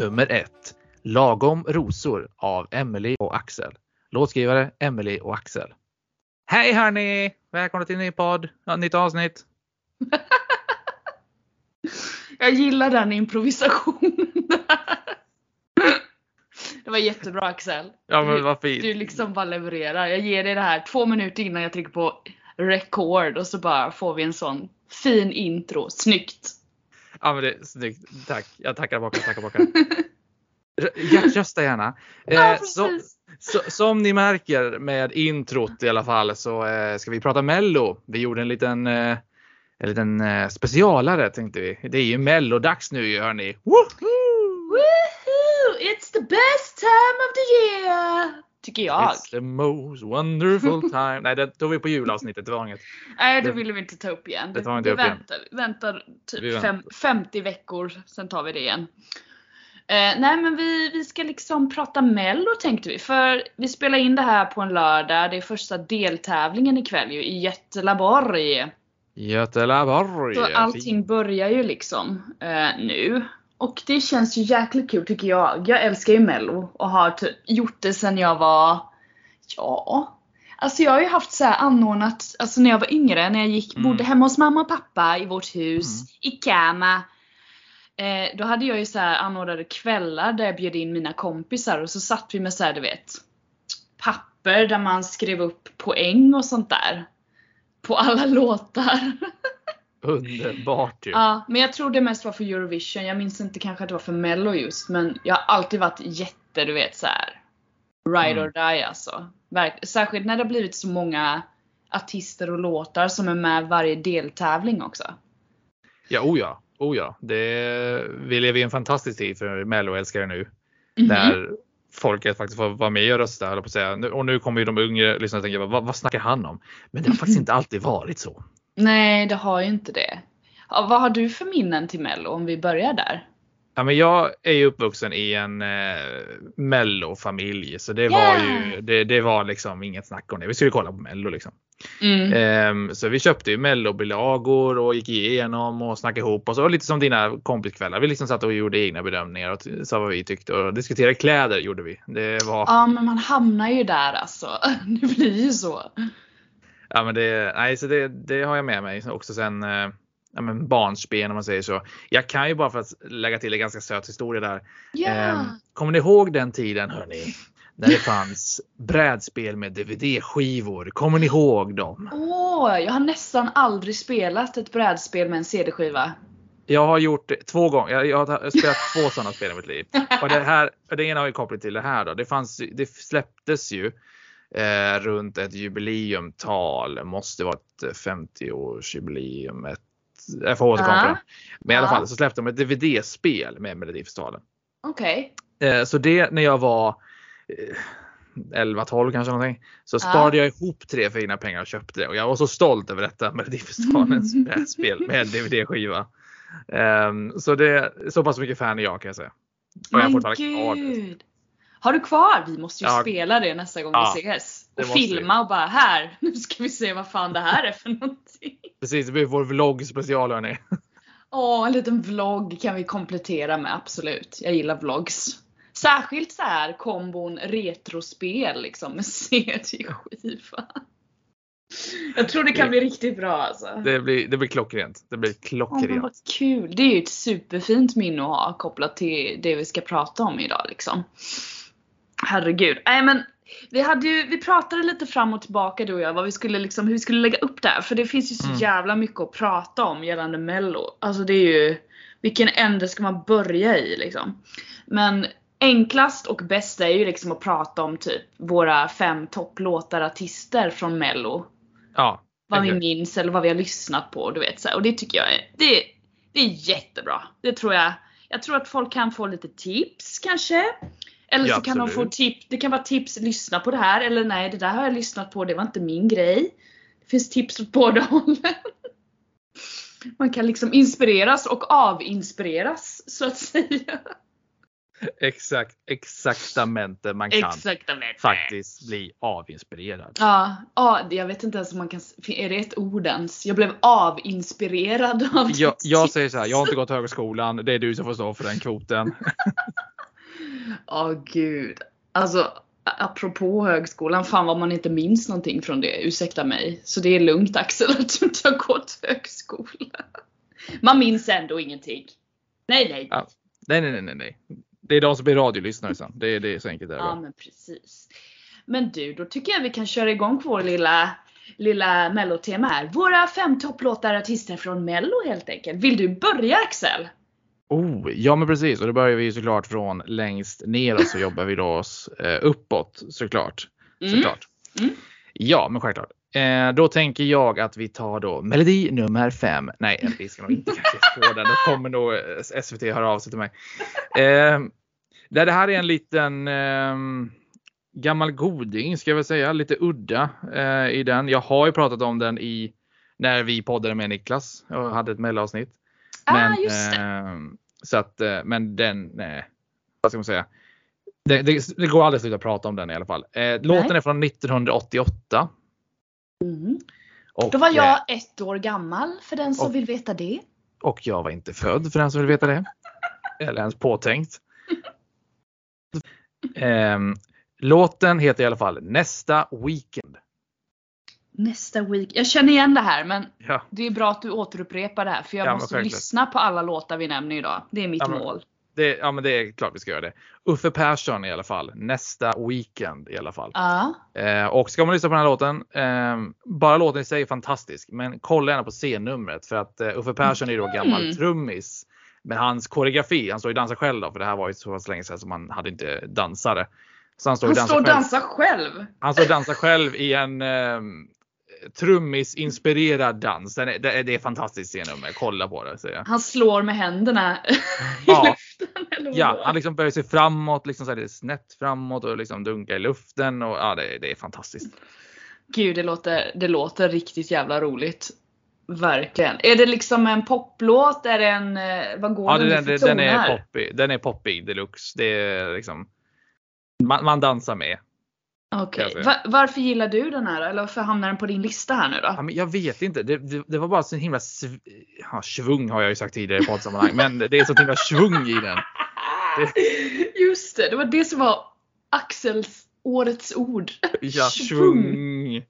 Nummer ett. Lagom rosor av Emily och Axel. Låtskrivare Emily och Axel. Hej hörni! Välkomna till en ny podd. Ja, nytt avsnitt. Jag gillar den improvisationen. Det var jättebra Axel. Ja men vad fint. Du liksom bara levererar. Jag ger dig det här två minuter innan jag trycker på record och så bara får vi en sån fin intro. Snyggt! Ja men det är snyggt. Tack. Jag tackar baka, tackar baka. R- Rösta gärna. Ja, Eh, så, så, som ni märker med introt i alla fall så eh, ska vi prata Mello. Vi gjorde en liten, eh, en liten eh, specialare tänkte vi. Det är ju Mello-dags nu ju hörni. Woohoo! Woohoo! It's the best time of the year! Tycker jag. It's the most wonderful time. Nej, det tog vi på julavsnittet. Det var inget. Nej, det ville vi inte ta upp igen. Det tar vi vi upp igen. väntar, väntar typ väntar. fem, 50 veckor, sen tar vi det igen. Eh, nej men vi, vi ska liksom prata mello tänkte vi. För vi spelar in det här på en lördag. Det är första deltävlingen ikväll ju i Göteborg. Göteborg. Så allting börjar ju liksom eh, nu. Och det känns ju jäkligt kul tycker jag. Jag älskar ju mello och har typ gjort det sen jag var, ja. Alltså jag har ju haft så här anordnat, alltså när jag var yngre, när jag gick, Mm. bodde hemma hos mamma och pappa i vårt hus, i Kama. Eh, då hade jag ju så här anordnade kvällar där jag bjöd in mina kompisar och så satt vi med så här, du vet, papper där man skrev upp poäng och sånt där. På alla låtar. Underbart ju. Ja, men jag tror det mest var för Eurovision. Jag minns inte kanske att det var för Mello just, men jag har alltid varit jätte, du vet så här. Ride Mm. or die alltså. Särskilt när det har blivit så många artister och låtar som är med varje deltävling också. Ja, oh ja. Oh ja. Det, vi lever i en fantastisk tid för Mello-älskare nu. Mhm. Där folket faktiskt får vara med och rösta, höll på att säga. Och nu kommer ju de yngre lyssnarna tänka, vad, vad snackar han om? Men det har faktiskt inte alltid varit så. Nej, det har ju inte det. Ja, vad har du för minnen till Mello om vi börjar där? Ja, men jag är ju uppvuxen i en eh, Mello-familj så det var Yeah. ju det, det var liksom inget snack om det. Vi skulle kolla på Mello liksom. Mm. Ehm, så vi köpte ju Mello-bilagor och gick igenom och snackade ihop oss. Och lite som dina kompiskvällar. Vi liksom satt och gjorde egna bedömningar och sa vad vi tyckte och diskuterade kläder gjorde vi. Det var, Ja, men man hamnar ju där alltså. Det blir ju så. Ja men det, nej så det, det har jag med mig också sen eh, ja, men barnsben om man säger så. Jag kan ju bara för att lägga till en ganska söt historia där. Ehm, kommer ni ihåg den tiden hörni? När det fanns brädspel med DVD-skivor. Kommer ni ihåg dem? Åh, jag har nästan aldrig spelat ett brädspel med en CD-skiva. Jag har gjort det två gånger. Jag, jag har spelat två sådana spel i mitt liv. Och det här, det ena har ju koppling till det här då. Det, fanns, det släpptes ju eh, runt ett jubileumtal. Måste vara ett 50-årsjubileum. Ett, jag får återkomma Ja. till det. Men i alla Ja. fall så släppte de ett DVD-spel med Melodifestivalen. Okej. Eh, så det när jag var eh, 11-12 kanske någonting. Så Ja. sparade jag ihop tre fina pengar och köpte det. Och jag var så stolt över detta Melodifestivalens brädspel med DVD-skiva. Ehm, så det är så pass mycket fan är jag kan jag säga. Och jag har Men fortfarande gud! Har du kvar? Vi måste ju Ja. spela det nästa gång Ja, vi ses. Och måste vi. filma och bara här, nu ska vi se vad fan det här är för någonting. Precis, det blir vår vlogg special hörni. Åh, en liten vlogg kan vi komplettera med, absolut. Jag gillar vlogs. Särskilt så här kombon retrospel liksom med CD-skiva. Jag tror det kan bli riktigt bra alltså. Det blir, det blir klockrent. Det blir klockrent. vad kul! Det är ju ett superfint minne att ha kopplat till det vi ska prata om idag liksom. Herregud. Nej men vi, hade ju, vi pratade lite fram och tillbaka du och jag vad vi skulle liksom, hur vi skulle lägga upp det här. För det finns ju så Mm. jävla mycket att prata om gällande mello. Alltså det är ju, vilken ände ska man börja i liksom? Men enklast och bäst är ju liksom att prata om typ våra fem topplåtar artister från mello Ja, vad vi minns eller vad vi har lyssnat på. Du vet, så här. Och det tycker jag är, det, det är jättebra. Det tror jag. Jag tror att folk kan få lite tips kanske. Eller Ja, så kan de få tips. Det kan vara tips, lyssna på det här. Eller nej, det där har jag lyssnat på, det var inte min grej. Det finns tips åt båda hållen. Man kan liksom inspireras och avinspireras så att säga. Exakt, exaktamente man kan Exaktamente. faktiskt bli avinspirerad. Ja, ja, jag vet inte ens om man kan, är det ett ord ens? Jag blev avinspirerad av Jag, jag säger så här, jag har inte gått högskolan, det är du som får stå för den kvoten. Åh gud. Alltså apropå högskolan, fan vad man inte minns någonting från det. Ursäkta mig. Så det är lugnt Axel att du inte har gått högskola. Man minns ändå ingenting. Nej nej. Ja. Nej, nej, nej, nej, nej. Det är de som blir radiolyssnare sen. Det är, det är så enkelt det Ja bara. men precis. Men du, då tycker jag vi kan köra igång vår lilla, lilla mellotema här. Våra fem topplåtar artister från mello helt enkelt. Vill du börja Axel? Oh, ja men precis och då börjar vi ju såklart från längst ner och så jobbar vi då oss eh, uppåt såklart. Mm. såklart. Mm. Ja men självklart. Eh, då tänker jag att vi tar då melodi nummer fem. Nej vi ska nog inte kanske få den. Då kommer nog eh, SVT höra av sig till mig. Eh, det här är en liten eh, gammal goding ska jag väl säga. Lite udda eh, i den. Jag har ju pratat om den i när vi poddade med Niklas och hade ett mellanavsnitt. Ah just det. eh, så att, eh, men den, eh, vad ska man säga? Det, det, det går aldrig att sluta prata om den i alla fall. Eh, låten är från 1988. Mm. Och, Då var jag ett år gammal för den som Och- vill veta det. och jag var inte född för den som vill veta det. Eller ens påtänkt. Ehm, låten heter i alla fall Nästa Weekend. Nästa week. Jag känner igen det här men Ja, det är bra att du återupprepar det här för jag Ja, måste lyssna på alla låtar vi nämner idag. Det är mitt Ja, men- mål. det, ja men det är klart vi ska göra det. Uffe Persson i alla fall. Nästa Weekend i alla fall. Ja. Eh, och ska man lyssna på den här låten, eh, bara låten i sig är fantastisk, men kolla gärna på C-numret för att eh, Uffe Persson är då gammal Mm. trummis. Men hans koreografi, han står ju och dansar själv då, för det här var ju så pass länge sedan som han hade inte dansare. Så han står och dansar själv. själv. Han står och dansar själv i en eh, trummis-inspirerad dans. Den är, det, är, fantastiskt C-nummer, kolla på det säger jag. Han slår med händerna i Ja. luften. Eller Ja, han liksom böjer sig framåt, liksom så här, det är snett framåt och liksom dunkar i luften och ja, det, det är fantastiskt. Gud, det låter, det låter riktigt jävla roligt. Verkligen. Är det liksom en poplåt? Är det en, eh, vad går Ja, den den, den, den är poppig. Den är poppig deluxe. Det är liksom. Man, man dansar med. Okej. kan jag Va- varför gillar du den här? Eller varför hamnar den på din lista här nu Ja, då? men jag vet inte. Det, det, det var bara så himla sv- ja, svung har jag ju sagt tidigare i poddsammanhang. Men det är så himla svung i den. Just det, det var det som var Axels årets ord. Ja, Svung.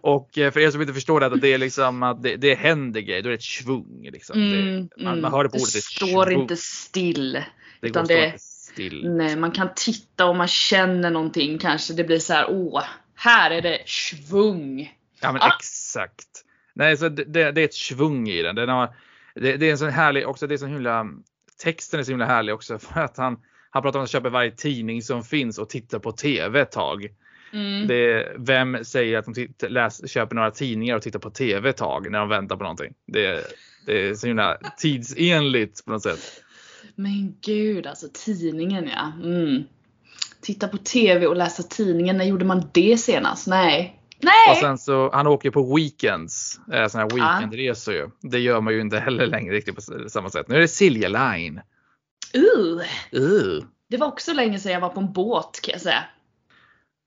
Och eh, för er som inte förstår det, det är liksom att det, det händer grejer. Då är det ett svung. Liksom. Mm, det, man, mm. man hör det på det ordet. är står svung. inte still. Det utan går det- det... still. Nej, man kan titta och man känner någonting kanske. Det blir så här, åh, här är det svung. Ja men Ah. exakt. Nej, så det, det, det är ett svung i den. den har, det, det är en sån härlig, också det är så himla, texten är så himla härlig också för att han, han pratar om att köpa varje tidning som finns och titta på TV ett tag. Mm. Det, vem säger att de titt, läs, köper några tidningar och tittar på TV ett tag när de väntar på någonting? Det, det är så himla tidsenligt på något sätt. Men gud alltså tidningen ja. Mm. Titta på TV och läsa tidningen. När gjorde man det senast? Nej. Nej! Och sen så, han åker på weekends, eh, såna här weekendresor ju. Det gör man ju inte heller längre riktigt på samma sätt. Nu är det Silja Line. Uh, Uh. det var också länge sedan jag var på en båt kan jag säga.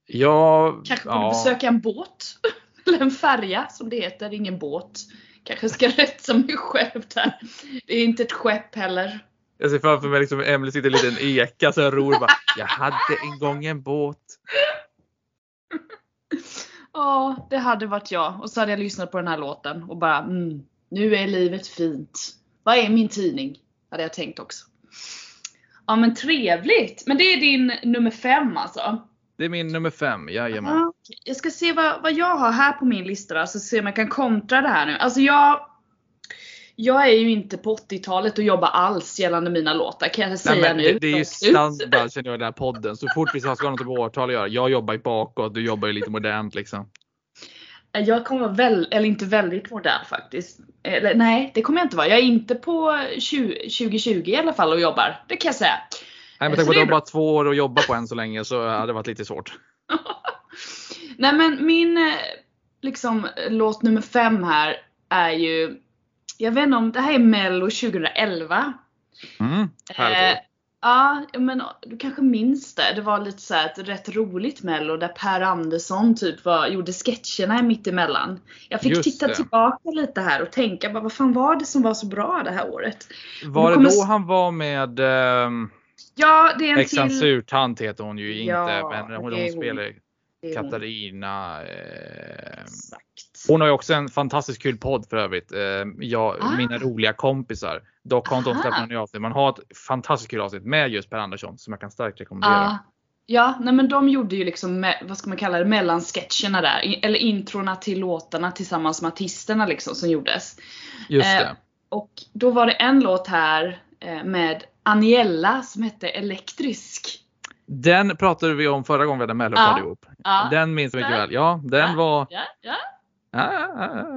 Ja, Kanske borde ja. besöka en båt. Eller en färja som det heter, ingen båt. Kanske ska rätta mig själv där. Det är inte ett skepp heller. Jag ser framför mig liksom Emily sitter i en liten eka så jag ror bara. Jag hade en gång en båt. Ja, det hade varit jag. Och så hade jag lyssnat på den här låten och bara mm, nu är livet fint. Vad är min tidning? Hade jag tänkt också. Ja men trevligt. Men det är din nummer fem alltså. Det är min nummer fem, jajamän. Ja, okej. Jag ska se vad, vad jag har här på min lista då, så se om jag kan kontra det här nu. Alltså jag jag är ju inte på 80-talet och jobbar alls gällande mina låtar kan jag Nej, säga nu. det, det är ju standard känner jag i den här podden. Så fort vi ska ha något med årtal att göra. Jag jobbar ju bakåt, du jobbar ju lite modernt liksom. Jag kommer vara väl, eller inte väldigt modern faktiskt. Eller, nej, det kommer jag inte vara. Jag är inte på 20, 2020 i alla fall och jobbar. Det kan jag säga. Nej men tänk på att du har bara två år att jobba på än så länge så hade det varit lite svårt. Nej men min eh, liksom låt nummer fem här är ju Jag vet inte om det här är mello 2011. Mm, Eh. Ja, men du kanske minns det. Det var lite så här ett rätt roligt mello där Per Andersson typ var, gjorde sketcherna mitt emellan. Jag fick Just titta det. tillbaka lite här och tänka, bara, vad fan var det som var så bra det här året? Var det kommer då han var med ehm, Ja, det är en till. Surtant heter hon ju inte, Ja, men hon, hon spelar. Katarina. Eh, hon har ju också en fantastiskt kul podd för övrigt. Eh, jag, Ah. Mina roliga kompisar. Dock har inte hon något nytt avsnitt. Man har ett fantastiskt kul avsnitt med just Per Andersson som jag kan starkt rekommendera. Ja, ja nej men de gjorde ju liksom, vad ska man kalla det, mellansketcherna där. I- Eller introna till låtarna tillsammans med artisterna liksom som gjordes. Just Eh, det. Och då var det en låt här eh, med Aniella som hette Elektrisk. Den pratade vi om förra gången vi hade Mellopodd Ja. ihop. Ja, Den minns jag mycket väl. Ja, den Ja. var... ja, ja.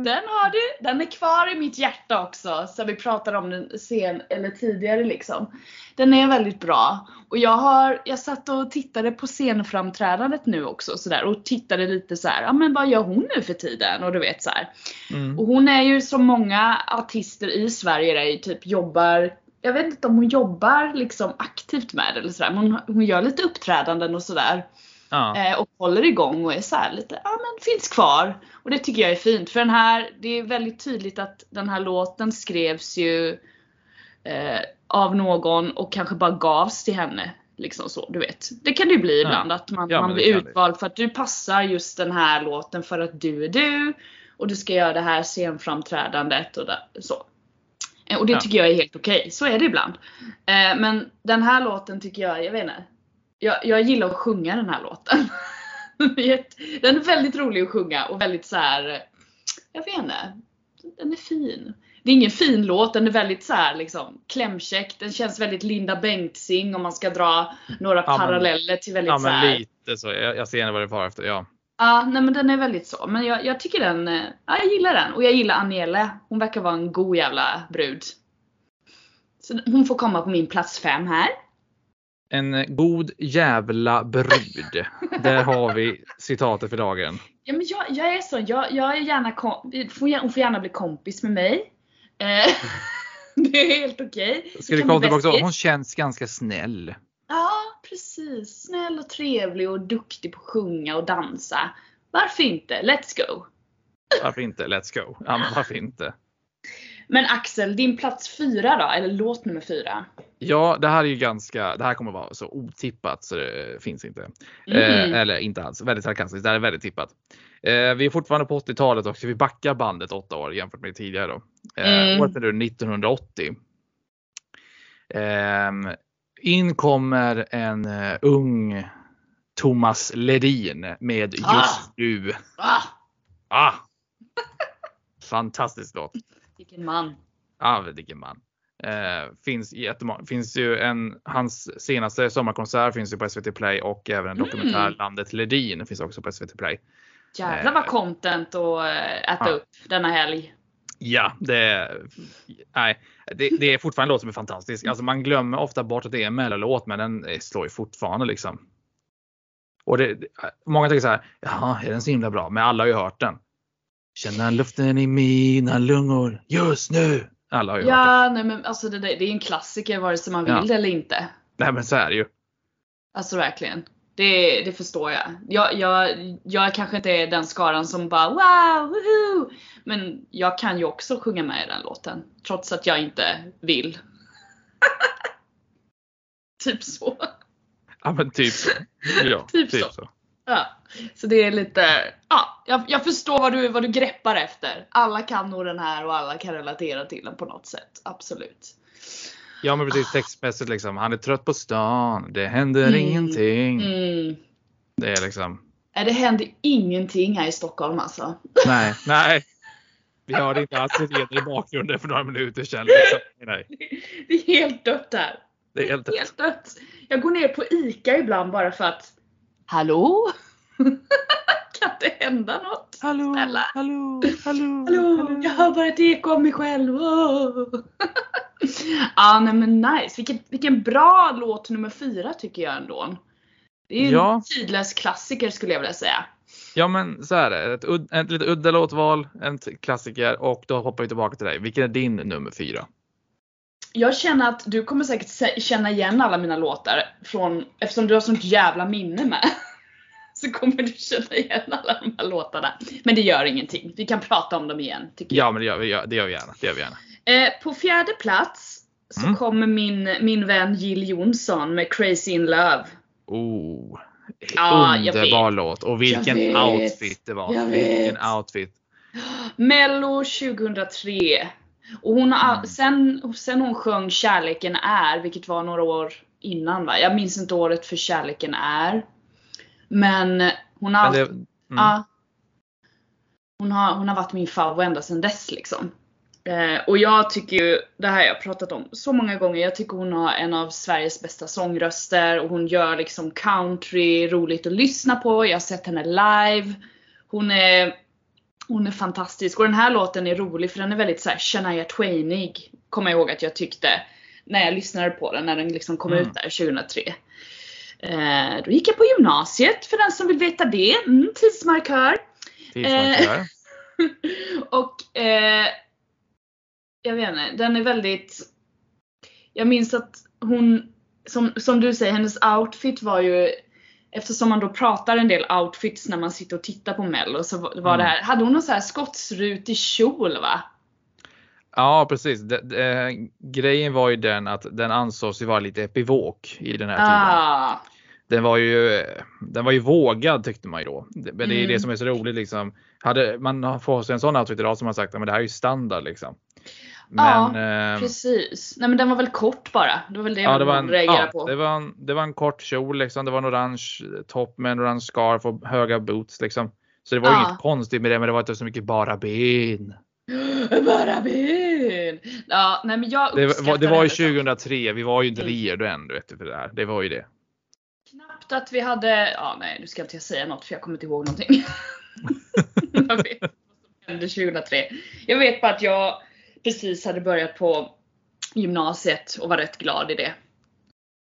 Den har du. Den är kvar i mitt hjärta också. Så vi pratade om den sen eller tidigare liksom. Den är väldigt bra. Och jag har, jag satt och tittade på scenframträdandet nu också sådär och tittade lite så här, ja men vad gör hon nu för tiden? Och du vet så här. Mm. Och hon är ju som många artister i Sverige där ju typ jobbar jag vet inte om hon jobbar liksom aktivt med det eller sådär, men hon, hon gör lite uppträdanden och sådär. Ja. Eh, och håller igång och är så här lite, ja men finns kvar. Och det tycker jag är fint. För den här, det är väldigt tydligt att den här låten skrevs ju eh, av någon och kanske bara gavs till henne. Liksom så, du vet. Det kan det ju bli ibland att man, Ja, man blir det. utvald för att du passar just den här låten för att du är du. Och du ska göra det här scenframträdandet och där, så. Eh, Och det Ja. tycker jag är helt okej. Så är det ibland. Eh, men den här låten tycker jag, jag vet inte. Jag, jag gillar att sjunga den här låten. Den är väldigt rolig att sjunga och väldigt så här. Jag vet inte. Den är fin. Det är ingen fin låt, den är väldigt så här liksom klämkäck. Den känns väldigt Linda Bengtzing om man ska dra några Ja, paralleller till väldigt ja så här. lite så. Jag, jag ser vad det var efter. Ja. Ja, nej men den är väldigt så. Men jag, jag tycker den, eh, ja jag gillar den. Och jag gillar Aniele. Hon verkar vara en god jävla brud. Så hon får komma på min plats fem här. En god jävla brud. Där har vi citatet för dagen. Ja men jag, jag är sån, jag, jag är gärna kom, får, gär- hon får gärna bli kompis med mig. Eh, det är helt okej. Ska vi bli tillbaka. Hon känns ganska snäll. Ja precis. Snäll och trevlig och duktig på att sjunga och dansa. Varför inte? Let's go! Varför inte? Let's go. Ja, men varför inte? Men Axel, din plats fyra då? Eller låt nummer fyra? Ja, det här är ju ganska, det här kommer vara så otippat så det finns inte. Mm. Eh, eller inte alls, väldigt sarkastiskt. Det här är väldigt tippat. Eh, vi är fortfarande på 80-talet och vi backar bandet åtta år jämfört med tidigare då. Eh, Mm. Året är nu 1980. In kommer en eh, ung Thomas Ledin med Just Ah. du. Ah, Ah! Fantastisk låt. vilken man. Ja, vilken man. Eh, finns, jättemånga, finns ju en, hans senaste sommarkonsert finns ju på SVT Play och även en dokumentär Mm. Landet Ledin finns också på SVT Play. Jävlar vad Eh. content att eh, äta Ja. upp denna helg. Ja, det, nej, det, det är fortfarande en låt som är fantastisk. Alltså man glömmer ofta bort att det är en mellolåt men den slår ju fortfarande liksom. Och det, många tänker så här, jaha, är den så himla bra? Men alla har ju hört den. Känna luften i mina lungor just nu. Alla har ju hört den. Ja, nej men alltså det, det är en klassiker vare sig man vill Ja. det eller inte. Nej men så är det ju. Alltså verkligen. Det, det förstår jag. Jag, jag. jag kanske inte är den skaran som bara wow, woohoo! Men jag kan ju också sjunga med i den låten. Trots att jag inte vill. typ så. Ja men typ så. Ja, Typ så. Ja. Så det är lite, ja, jag, jag förstår vad du, vad du greppar efter. Alla kan nog den här och alla kan relatera till den på något sätt. Absolut. Ja men precis textmässigt liksom. Han är trött på stan. Det händer Mm. ingenting. Mm. Det är liksom. Nej, det händer ingenting här i Stockholm alltså. Nej, nej. Vi hörde inte alls det i bakgrunden för några minuter sedan. Liksom. Nej, Det är helt dött här. det är helt Helt dött. Jag går ner på ICA ibland bara för att Hallå? kan det hända något? Hallå, Snälla. hallå, hallå, Hallå, jag hör bara ett eko av mig själv. Åh. ah, nej men nice. Vilken, vilken bra låt nummer fyra tycker jag ändå. Det är ju en Ja. tidlös klassiker skulle jag vilja säga. Ja men så är det. Ett, ud, ett lite udda låtval, en klassiker och då hoppar vi tillbaka till dig. Vilken är din nummer fyra? jag känner att du kommer säkert känna igen alla mina låtar från, eftersom du har sånt jävla minne med. Så kommer du känna igen alla de här låtarna. Men det gör ingenting. Vi kan prata om dem igen, tycker jag. Ja, men det gör vi, det gör vi gärna. Det gör vi gärna. Eh, på fjärde plats så Mm. kommer min, min vän Jill Johnson med Crazy in Love. Oh, Ja, underbar låt. Och vilken outfit det var. Vilken outfit. Mello 2003. Och hon har, Mm. sen, sen hon sjöng Kärleken är, vilket var några år innan va? Jag minns inte året för Kärleken är. Men hon har Men det, mm. ja, hon, har, hon har varit min favorit ända sedan dess liksom. Eh, och jag tycker ju, det här har jag pratat om så många gånger, jag tycker hon har en av Sveriges bästa sångröster och hon gör liksom country roligt att lyssna på. Jag har sett henne live. Hon är, hon är fantastisk och den här låten är rolig för den är väldigt så här Shania Twainig. Kommer jag ihåg att jag tyckte när jag lyssnade på den när den liksom kom Mm. ut där 2003. Eh, då gick jag på gymnasiet för den som vill veta det. Mm, tidsmarkör. Tidsmarkör. och eh, jag vet inte, den är väldigt... Jag minns att hon, som, som du säger, hennes outfit var ju Eftersom man då pratar en del outfits när man sitter och tittar på mello så var var det Mm. här, hade hon någon så här skottsrutig kjol va? Ja, precis. Det, det, grejen var ju den att den ansågs ju vara lite epivok i den här tiden. Ah, Den var ju, den var ju vågad tyckte man ju då. Men det är Mm. det som är så roligt liksom. Hade man fått sig en sån outfit idag som man sagt att det här är ju standard liksom. Ja, Men, ehm, precis. Nej men den var väl kort bara. Det var väl det Ja, det var, en, reagerade ja, på. det, var en, det var en kort kjol liksom. Det var en orange topp med en orange scarf och höga boots liksom. Så det var ju Ja. inget konstigt med det, men det var inte så mycket bara ben. Bara ben! Ja, nej men jag Det var, det var ju henne så. 2003, vi var ju inte Mm. redo än du vet, för det här. Det var ju det. Knappt att vi hade, ja nej nu ska inte jag säga något för jag kommer inte ihåg någonting. jag vet vad som hände 2003. Jag vet bara att jag precis hade börjat på gymnasiet och var rätt glad i det.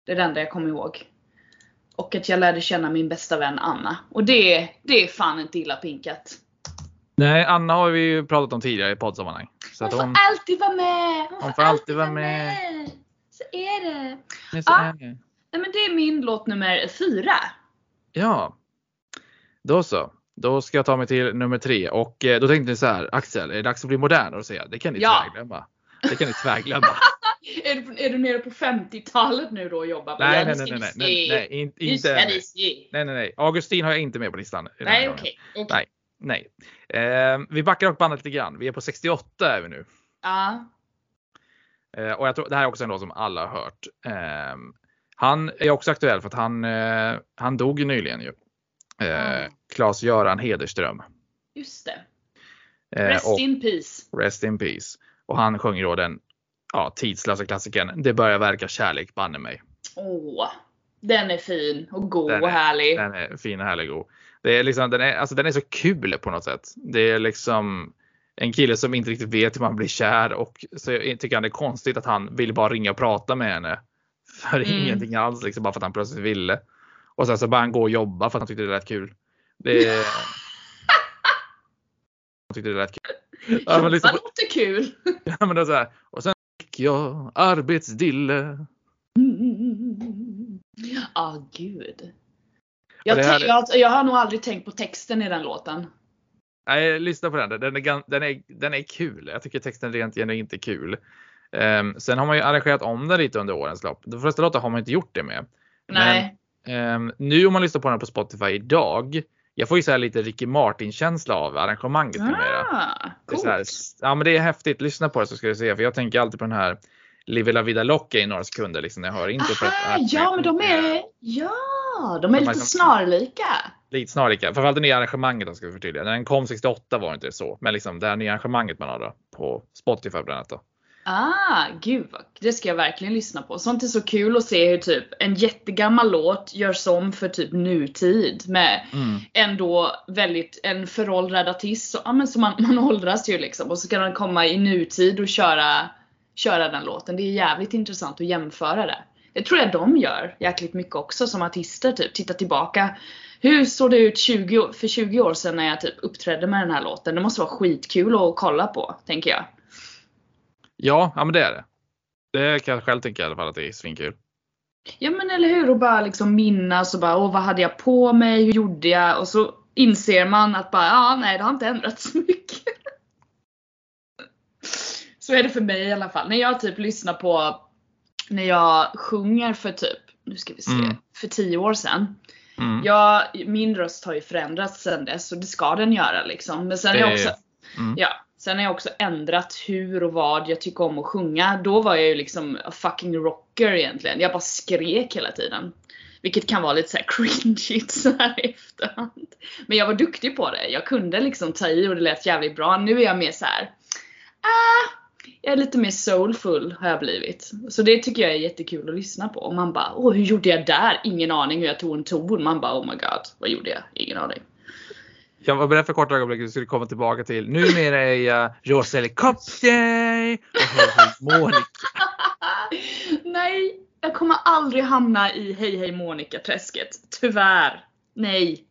Det är det enda jag kommer ihåg. Och att jag lärde känna min bästa vän Anna. Och det, det är fan inte illa pinkat. Nej, Anna har vi ju pratat om tidigare i poddsammanhang. Så Hon får hon, alltid vara med! Hon, hon får alltid vara med. Så är det. Nej, så Ja. är det. Nej men det är min låt nummer fyra. Ja. Då så. Då ska jag ta mig till nummer tre och eh, då tänkte ni så här, Axel, är det dags att bli modern? Och säga, det kan ni Ja. tvärglömma. Det kan ni tvärglömma. Är du, är du nere på 50-talet nu då och jobbar? nej, nej, nej, nej, nej, nej, inte se. Nej, nej, nej. Augustin har jag inte med på listan. Nej okej. okej. Nej, nej. Eh, vi backar dock bandet lite grann. Vi är på 68 är vi nu. Ja. Eh, och jag tror det här är också en låt som alla har hört. Eh, han är också aktuell för att han, eh, han dog nyligen ju. Eh. Claes-Göran Hederström. Just det. Eh, Rest och in peace. Rest in Peace. Och han sjunger då den ja, tidslösa klassikern Det börjar verka kärlek banne mig. Åh. Den är fin och god Den och är- härlig. Den är fin och härlig och det är liksom, den är, alltså den är så kul på något sätt. Det är liksom en kille som inte riktigt vet hur man blir kär och så tycker han det är konstigt att han vill bara ringa och prata med henne. För Mm. ingenting alls, liksom bara för att han plötsligt ville. Och sen så bara han gå och jobba för att han tyckte det lät kul. Det han tyckte det lät kul. Ja, men liksom, låter kul. ja, men det så här. Och sen fick jag arbetsdille. Ah gud. Jag, här- jag, jag har nog aldrig tänkt på texten i den låten. Nej, lyssna på den. Den är, den är, den är kul. Jag tycker texten rent genuint är kul. Um, sen har man ju arrangerat om den lite under årens lopp. De flesta låtar har man inte gjort det med. Nej. Ehm, nu om man lyssnar på den på Spotify idag. Jag får ju så här lite Ricky Martin-känsla av arrangemanget numera. Ah, Det är här, ja men det är häftigt. Lyssna på det så ska du se. För jag tänker alltid på den här Live La Vida Locka i några sekunder liksom när jag hör introt. för att- Aha, ja men de är, ja, de är De lite som- snarlika. Lite snarlika. Framförallt det nya arrangemanget ska vi förtydliga. När den kom 68 var det inte så. Men liksom det här nya arrangemanget man har då på Spotify bland annat då. Ah, gud det ska jag verkligen lyssna på. Sånt är så kul att se hur typ en jättegammal låt görs om för typ nutid med Mm. ändå väldigt en föråldrad artist. Så, ja, men så man, man åldras ju liksom och så kan den komma i nutid och köra, köra den låten. Det är jävligt intressant att jämföra det. Det tror jag de gör jäkligt mycket också som artister typ. Titta tillbaka. Hur såg det ut 20, år- för 20 år sedan när jag typ uppträdde med den här låten? Det måste vara skitkul att kolla på, tänker jag. Ja, ja men det är det. Det kan jag själv tycka i alla fall att det är svinkul. Ja men eller hur, och bara liksom minnas och bara åh vad hade jag på mig, hur gjorde jag? Och så inser man att bara ja nej det har inte ändrats så mycket. så är det för mig i alla fall. När jag typ lyssnar på när jag sjunger för typ, nu ska vi se, Mm. för 10 år sedan. Mm. Ja, min röst har ju förändrats sedan dess och det ska den göra liksom. Men sen har jag Det- också, Mm. ja, sen har jag också ändrat hur och vad jag tycker om att sjunga. Då var jag ju liksom a fucking rocker egentligen. Jag bara skrek hela tiden. Vilket kan vara lite såhär cringeigt så här i efterhand. Men jag var duktig på det. Jag kunde liksom ta i och det lät jävligt bra. Nu är jag mer så här. Ah, jag är lite mer soulful har jag blivit. Så det tycker jag är jättekul att lyssna på. Och man bara, åh hur gjorde jag där? Ingen aning hur jag tog en ton. Man bara, oh my god, vad gjorde jag? Ingen aning. Jag var beredd för korta ögonblick att du skulle komma tillbaka till numera är jag Rosa Helikopter och Hej Monica. Nej, jag kommer aldrig hamna i Hej Hej Monica-träsket. Tyvärr. Nej.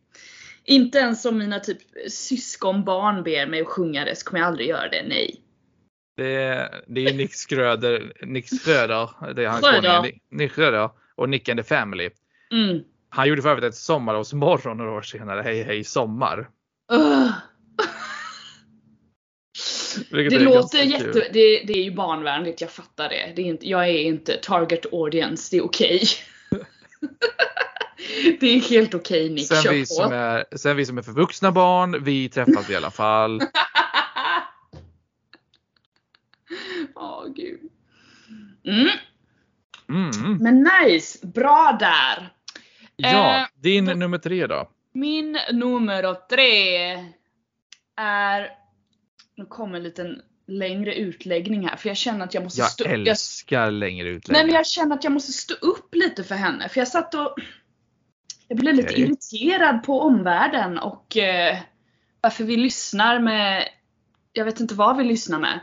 Inte ens om mina typ syskonbarn ber mig att sjunga det så kommer jag aldrig göra det. Nej. Det är, det är Nick Schröder, Nick Schröder, det är han Schröder. Nick- Nick Schröder och Nick and the Family. Mm. Han gjorde för övrigt ett sommarlovsmorgon några år senare, Hej Hej Sommar. Vilket Det låter jätte... Det, det är ju barnvänligt, jag fattar det. det är inte, jag är inte target audience, det är okej. det är helt okej Nick, Sen kör vi, på. som är, sen vi som är för vuxna barn, vi träffas i alla fall. Åh gud. Mm. Mm. Men nice, bra där. Ja, Eh, din då- nummer tre då? Min nummer tre är... Nu kommer en liten längre utläggning här för jag känner att jag måste Jag stå älskar längre Nej men utläggningar. jag känner att jag måste stå upp lite för henne för jag satt och Jag blev lite irriterad på omvärlden och eh, varför vi lyssnar med Jag vet inte vad vi lyssnar med.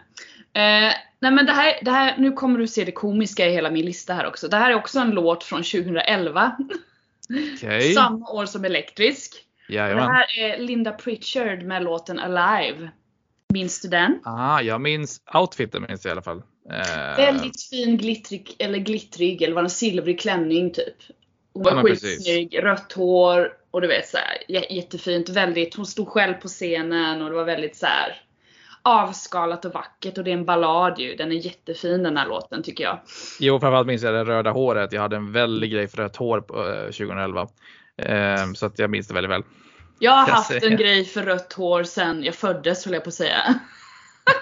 Eh, nej men det här, det här, nu kommer du se det komiska i hela min lista här också. Det här är också en låt från 2011. Okej. Samma år som Elektrisk. Det här är Linda Pritchard med låten Alive. Minns du den? Ah, jag minns outfiten minns jag i alla fall. Eh, Väldigt fin glittrig, eller glittrig, eller var en silvrig klänning typ. Hon var Ja, skitsnygg, rött hår och du vet så här, jä- jättefint. Väldigt, hon stod själv på scenen och det var väldigt så här avskalat och vackert och det är en ballad ju. Den är jättefin den här låten tycker jag. Jo, framförallt minns jag det röda håret. Jag hade en väldig grej för rött hår på, eh, 2011. Eh, så att jag minns det väldigt väl. Jag har haft en grej för rött hår sen jag föddes höll jag på att säga.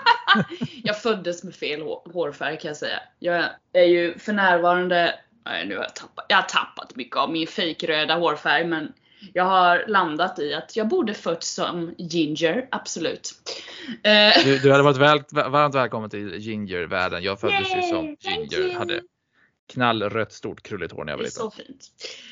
jag föddes med fel hår- hårfärg kan jag säga. Jag är ju för närvarande, nej, nu har jag tappat, jag har tappat mycket av min fejkröda hårfärg men jag har landat i att jag borde fötts som ginger, absolut. Eh, Du, du hade varit väl, varmt välkommen till ginger-världen. Jag föddes ju Yay, som thank ginger. Hade knallrött stort krulligt hår när jag var liten. så fint.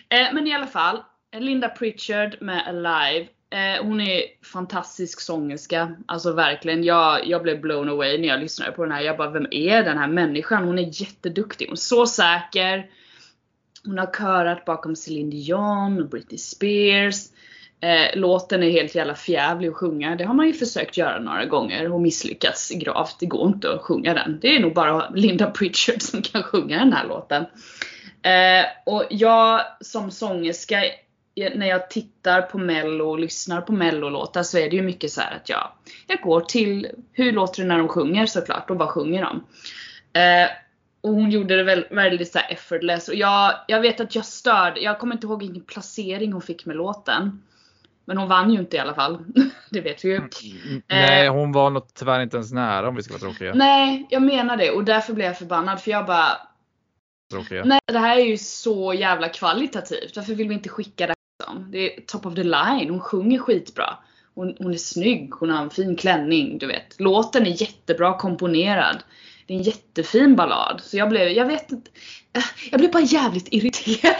Eh, men i alla fall, Linda Pritchard med Alive. Eh, hon är fantastisk sångerska. Alltså verkligen. Jag, jag blev blown away när jag lyssnade på den här. Jag bara, vem är den här människan? Hon är jätteduktig. Hon är så säker. Hon har körat bakom Celine Dion och Britney Spears. Eh, låten är helt jävla fjävlig att sjunga. Det har man ju försökt göra några gånger och misslyckats gravt. Det går inte att sjunga den. Det är nog bara Linda Pritchard som kan sjunga den här låten. Eh, och jag som sångerska, när jag tittar på mello och lyssnar på mellolåtar så är det ju mycket så här att jag, jag går till hur låter det när de sjunger såklart och vad sjunger de? Eh, och hon gjorde det väl, väldigt så effortless och jag, jag vet att jag störde, jag kommer inte ihåg vilken placering hon fick med låten. Men hon vann ju inte i alla fall. det vet vi ju. Mm, Nej, hon var nog tyvärr inte ens nära om vi ska vara tråkiga. Nej, jag menar det och därför blev jag förbannad för jag bara tråkiga. Nej, det här är ju så jävla kvalitativt. Varför vill vi inte skicka det här liksom? Det är top of the line. Hon sjunger skitbra. Hon, hon är snygg, hon har en fin klänning, du vet. Låten är jättebra komponerad. Det är en jättefin ballad. Så jag blev, jag vet inte. äh, Jag blev bara jävligt irriterad.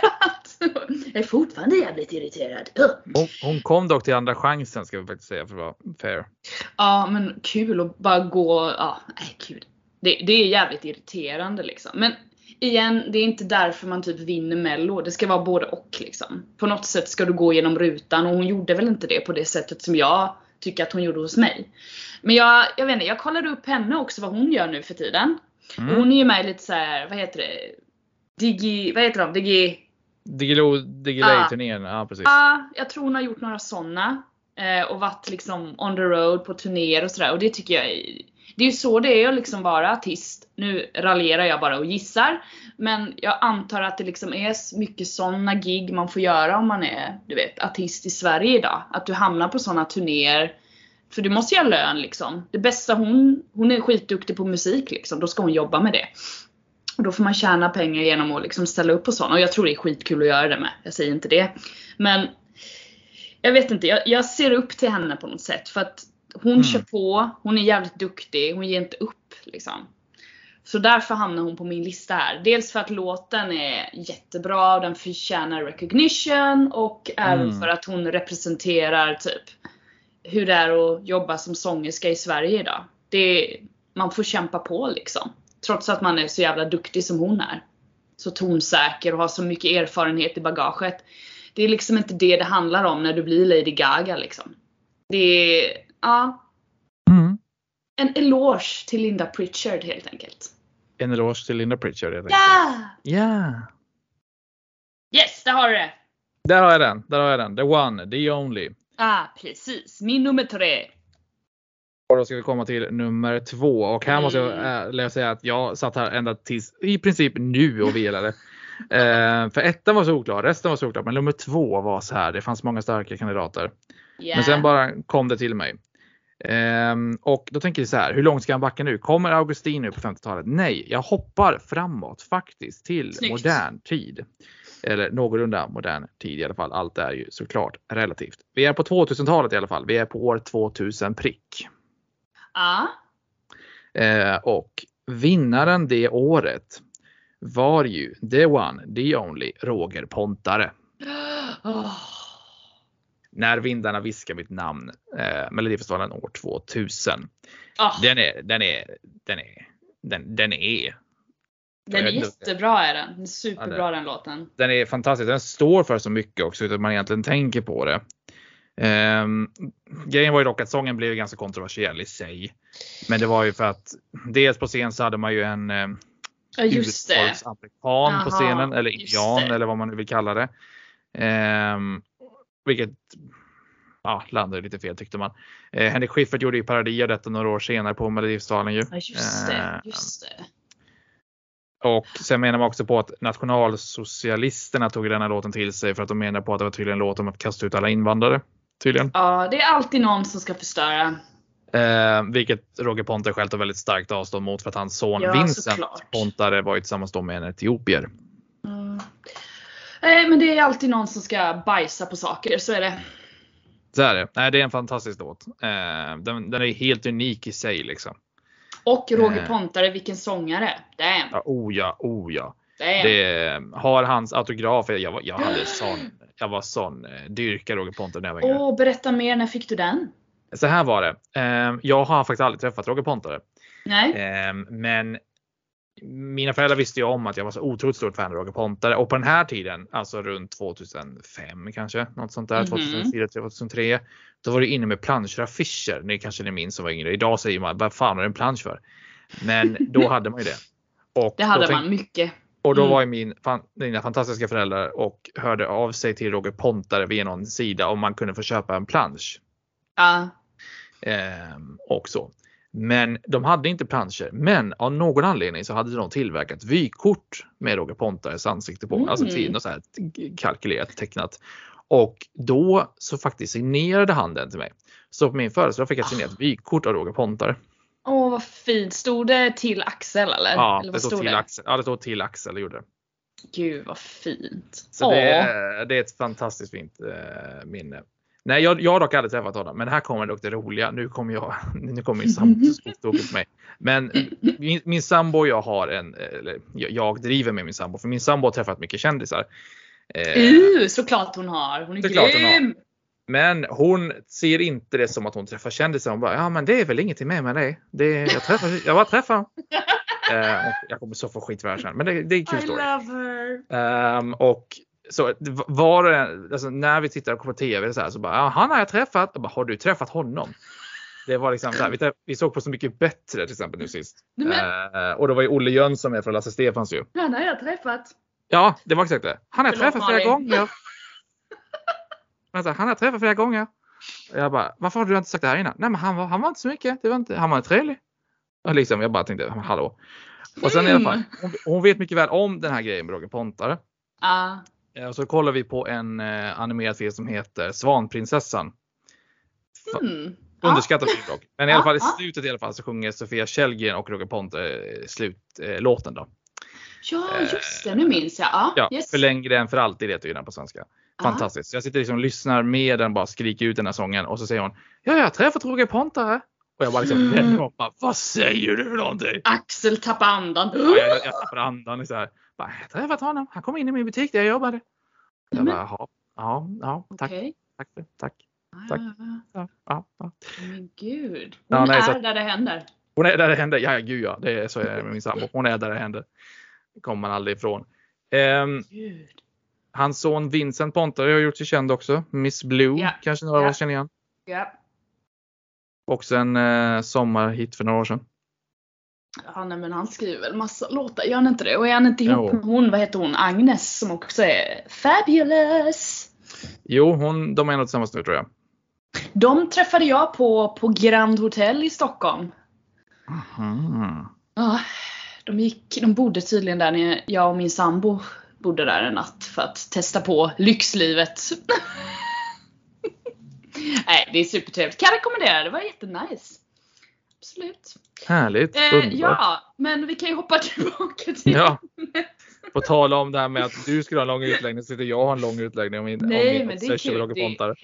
Jag är fortfarande jävligt irriterad. Hon, hon kom dock till andra chansen ska vi faktiskt säga för att vara fair. Ja men kul att bara gå, ja nej gud. Det, det är jävligt irriterande liksom. Men igen, det är inte därför man typ vinner mello. Det ska vara både och liksom. På något sätt ska du gå genom rutan och hon gjorde väl inte det på det sättet som jag tycker att hon gjorde hos mig. Men jag, jag vet inte, jag kollade upp henne också vad hon gör nu för tiden. Mm. Och hon är ju med i lite så här, vad heter det? Digi, vad heter de? Digi... Digilo, Ah. Digilay-turnén, ja precis. Ja, jag tror hon har gjort några sådana. Eh, och varit liksom on the road på turnéer och sådär. Och det tycker jag är, Det är ju så det är att liksom vara artist. Nu raljerar jag bara och gissar. Men jag antar att det liksom är mycket sådana gig man får göra om man är, du vet, artist i Sverige idag. Att du hamnar på sådana turnéer. För du måste ju ha lön liksom. Det bästa hon, hon är skitduktig på musik liksom. Då ska hon jobba med det. Och då får man tjäna pengar genom att liksom ställa upp på sådana. Och jag tror det är skitkul att göra det med. Jag säger inte det. Men jag vet inte, jag, jag ser upp till henne på något sätt. För att hon Mm. kör på, hon är jävligt duktig, hon ger inte upp liksom. Så därför hamnar hon på min lista här. Dels för att låten är jättebra och den förtjänar recognition och även Mm. för att hon representerar typ hur det är att jobba som sångerska i Sverige idag. Det man får kämpa på liksom. Trots att man är så jävla duktig som hon är. Så tonsäker och har så mycket erfarenhet i bagaget. Det är liksom inte det det handlar om när du blir Lady Gaga liksom. Det är, ja, Mm. en eloge till Linda Pritchard helt enkelt. En eloge till Linda Pritchard helt enkelt. Ja! Ja! Yes, där har du det! Där har jag den, där har jag den. The one, the only. Ah, precis. Min nummer tre. Och då ska vi komma till nummer två och här måste jag äh, säga att jag satt här ända tills i princip nu och velade. eh, för ettan var så oklar, resten var så oklar, men nummer två var så här. Det fanns många starka kandidater. Yeah. Men sen bara kom det till mig. Ehm, och då tänker jag så här, hur långt ska han backa nu? Kommer Augustin nu på 50-talet? Nej, jag hoppar framåt faktiskt till Snyggt. modern tid. Eller någorlunda modern tid i alla fall. Allt är ju såklart relativt. Vi är på 2000-talet i alla fall. Vi är på år 2000 prick. Ja. Eh, och vinnaren det året var ju the one, the only Roger Pontare. Åh. När vindarna viskar mitt namn. Eh, Melodifestivalen år 2000. Åh, Den är, den är, den är, den, den är, den är jättebra är den. Den är superbra Ja, den låten. den är fantastisk. Den står för så mycket också utan att man egentligen tänker på det. Ehm, grejen var ju dock att sången blev ganska kontroversiell i sig. Men det var ju för att dels på scen så hade man ju en eh, Ja det. urfolksamerikan på scenen eller indian eller vad man nu vill kalla det. Ehm, vilket ja, landade lite fel tyckte man. Eh, Henrik Schyffert gjorde ju parodi av detta några år senare på Melodifestivalen ju. Ja just det. Just det. Och sen menar man också på att nationalsocialisterna tog den här låten till sig för att de menar på att det var tydligen en låt om att kasta ut alla invandrare. Tydligen. Ja, det är alltid någon som ska förstöra. Eh, vilket Roger Pontare själv tar väldigt starkt avstånd mot för att hans son Ja, Vincent såklart. Pontare var ju tillsammans med en etiopier. Mm. Nej men det är alltid någon som ska bajsa på saker, så är det. Så är det. Nej, det är en fantastisk låt. Eh, den, den är helt unik i sig liksom. Och Roger Eh. Pontare, vilken sångare. Damn. Ja, oh ja, oh ja. Damn. Det, har hans autograf. Jag, jag hade sån, jag var sån eh, dyrka Roger Pontare när jag var yngre. Åh, berätta mer, när fick du den? Så här var det. Eh, jag har faktiskt aldrig träffat Roger Pontare. Nej? Men mina föräldrar visste ju om att jag var så otroligt stort fan av Roger Pontare och på den här tiden, alltså runt 2005 kanske, något sånt där, Mhm. 2004, 2003. Då var det inne med planscher, affischer. Ni kanske ni minns som var yngre. Idag säger man, vad fan är det en plansch för? Men då hade man ju det. Och Det hade man mycket. och då Mm. var ju min, fan, mina fantastiska föräldrar och hörde av sig till Roger Pontare via någon sida om man kunde få köpa en plansch. Ja. Ehm, och så. Men de hade inte planscher. Men av någon anledning så hade de tillverkat vykort med Roger Pontares ansikte på. Mm. Alltså till något så här kalkylerat, tecknat. Och då så faktiskt signerade han den till mig. Så på min födelsedag fick jag ett signerat vykort av Roger Pontare. Åh vad fint. Stod det till Axel eller? Ja, eller det stod till Axel. Ja, det stod till Axel. Det gjorde det. Gud vad fint. Så det, är, det är ett fantastiskt fint eh, minne. Nej, jag, jag har dock aldrig träffat honom, men här kommer dock det roliga. Nu kommer jag, nu kommer min sambo på mig. Men min, min sambo och jag har en, eller jag, driver med min sambo, för min sambo har träffat mycket kändisar. Eh, Uh, såklart hon har. Hon är grym. men hon ser inte det som att hon träffar kändisar. Hon bara, ja men det är väl ingenting med med det. det jag, träffar, jag bara träffar. eh, jag kommer så få skit för det här sen, men det, det är en kul I story. love her. Ehm, och så var det, alltså när vi tittar på TV så, här, så bara, ja, han har jag träffat. Jag bara, har du träffat honom? Det var liksom så här, vi, träff- vi såg på Så mycket bättre till exempel nu sist. Men, Eh, och då var ju Olle Jönsson med från Lasse Stefans ju. han har jag träffat. Ja, det var exakt det. Han har jag träffat flera gånger. Men så, här, han har jag träffat flera gånger. Jag bara, varför har du inte sagt det här innan? Nej men han var, han var inte så mycket. Det var inte, han var trevlig. Och liksom, jag bara tänkte, hallå. Och sen i alla fall, Mm. hon, hon vet mycket väl om den här grejen med Roger Pontare. Ja. Eh, Och så kollar vi på en eh, animerad film som heter Svanprinsessan. Mm. Underskattad film dock. Men i alla Ja, fall i ja. slutet i alla fall så sjunger Sofia Källgren och Roger Pontare eh, slutlåten eh, låten då. Ja, just det. Nu minns jag. Ja, Ja, yes. för längre än för alltid heter ju den på svenska. Fantastiskt. Så jag sitter liksom och lyssnar med den bara skriker ut den här sången och så säger hon Ja, jag har träffat Roger Pontare. Och jag bara liksom Mm. bara, Vad säger du för någonting? Axel tappar andan. Ja, jag, jag tappar andan. Så här. Bara, jag har träffat honom. Han kom in i min butik där jag jobbade. Jag bara, jaha. Ja, ja, tack. Okej. Tack. tack. Ja, Tack. ja, ja. Ja, ja, ja. Men gud. Ja, Hon nej, är så- där det händer. Hon är där det händer. Ja, gud ja. Det är så är det med min sambo. Hon är där det händer. Det kommer man aldrig ifrån. Gud. hans son Vincent Pontare har gjort sig känd också. Miss Blue Ja. kanske några av Ja. oss känner igen. Ja. Också en eh, sommarhit för några år sedan. Ja, nej, men han skriver väl massa låtar, gör han inte det? Och är han inte ihop Jo. med hon, vad heter hon, Agnes som också är fabulous? Jo, hon, de är nog tillsammans nu tror jag. De träffade jag på, på Grand Hotel i Stockholm. Mhm. Ja, de, gick, de bodde tydligen där när jag och min sambo bodde där en natt för att testa på lyxlivet. Nej, det är supertrevligt. Kan rekommendera, det var jättenice. Absolut. Härligt. Eh, ja, men vi kan ju hoppa tillbaka till Ja. På tala om det här med att du skulle ha en lång utläggning så sitter jag och har en lång utläggning om min, Nej, om min men det är kul. Det-.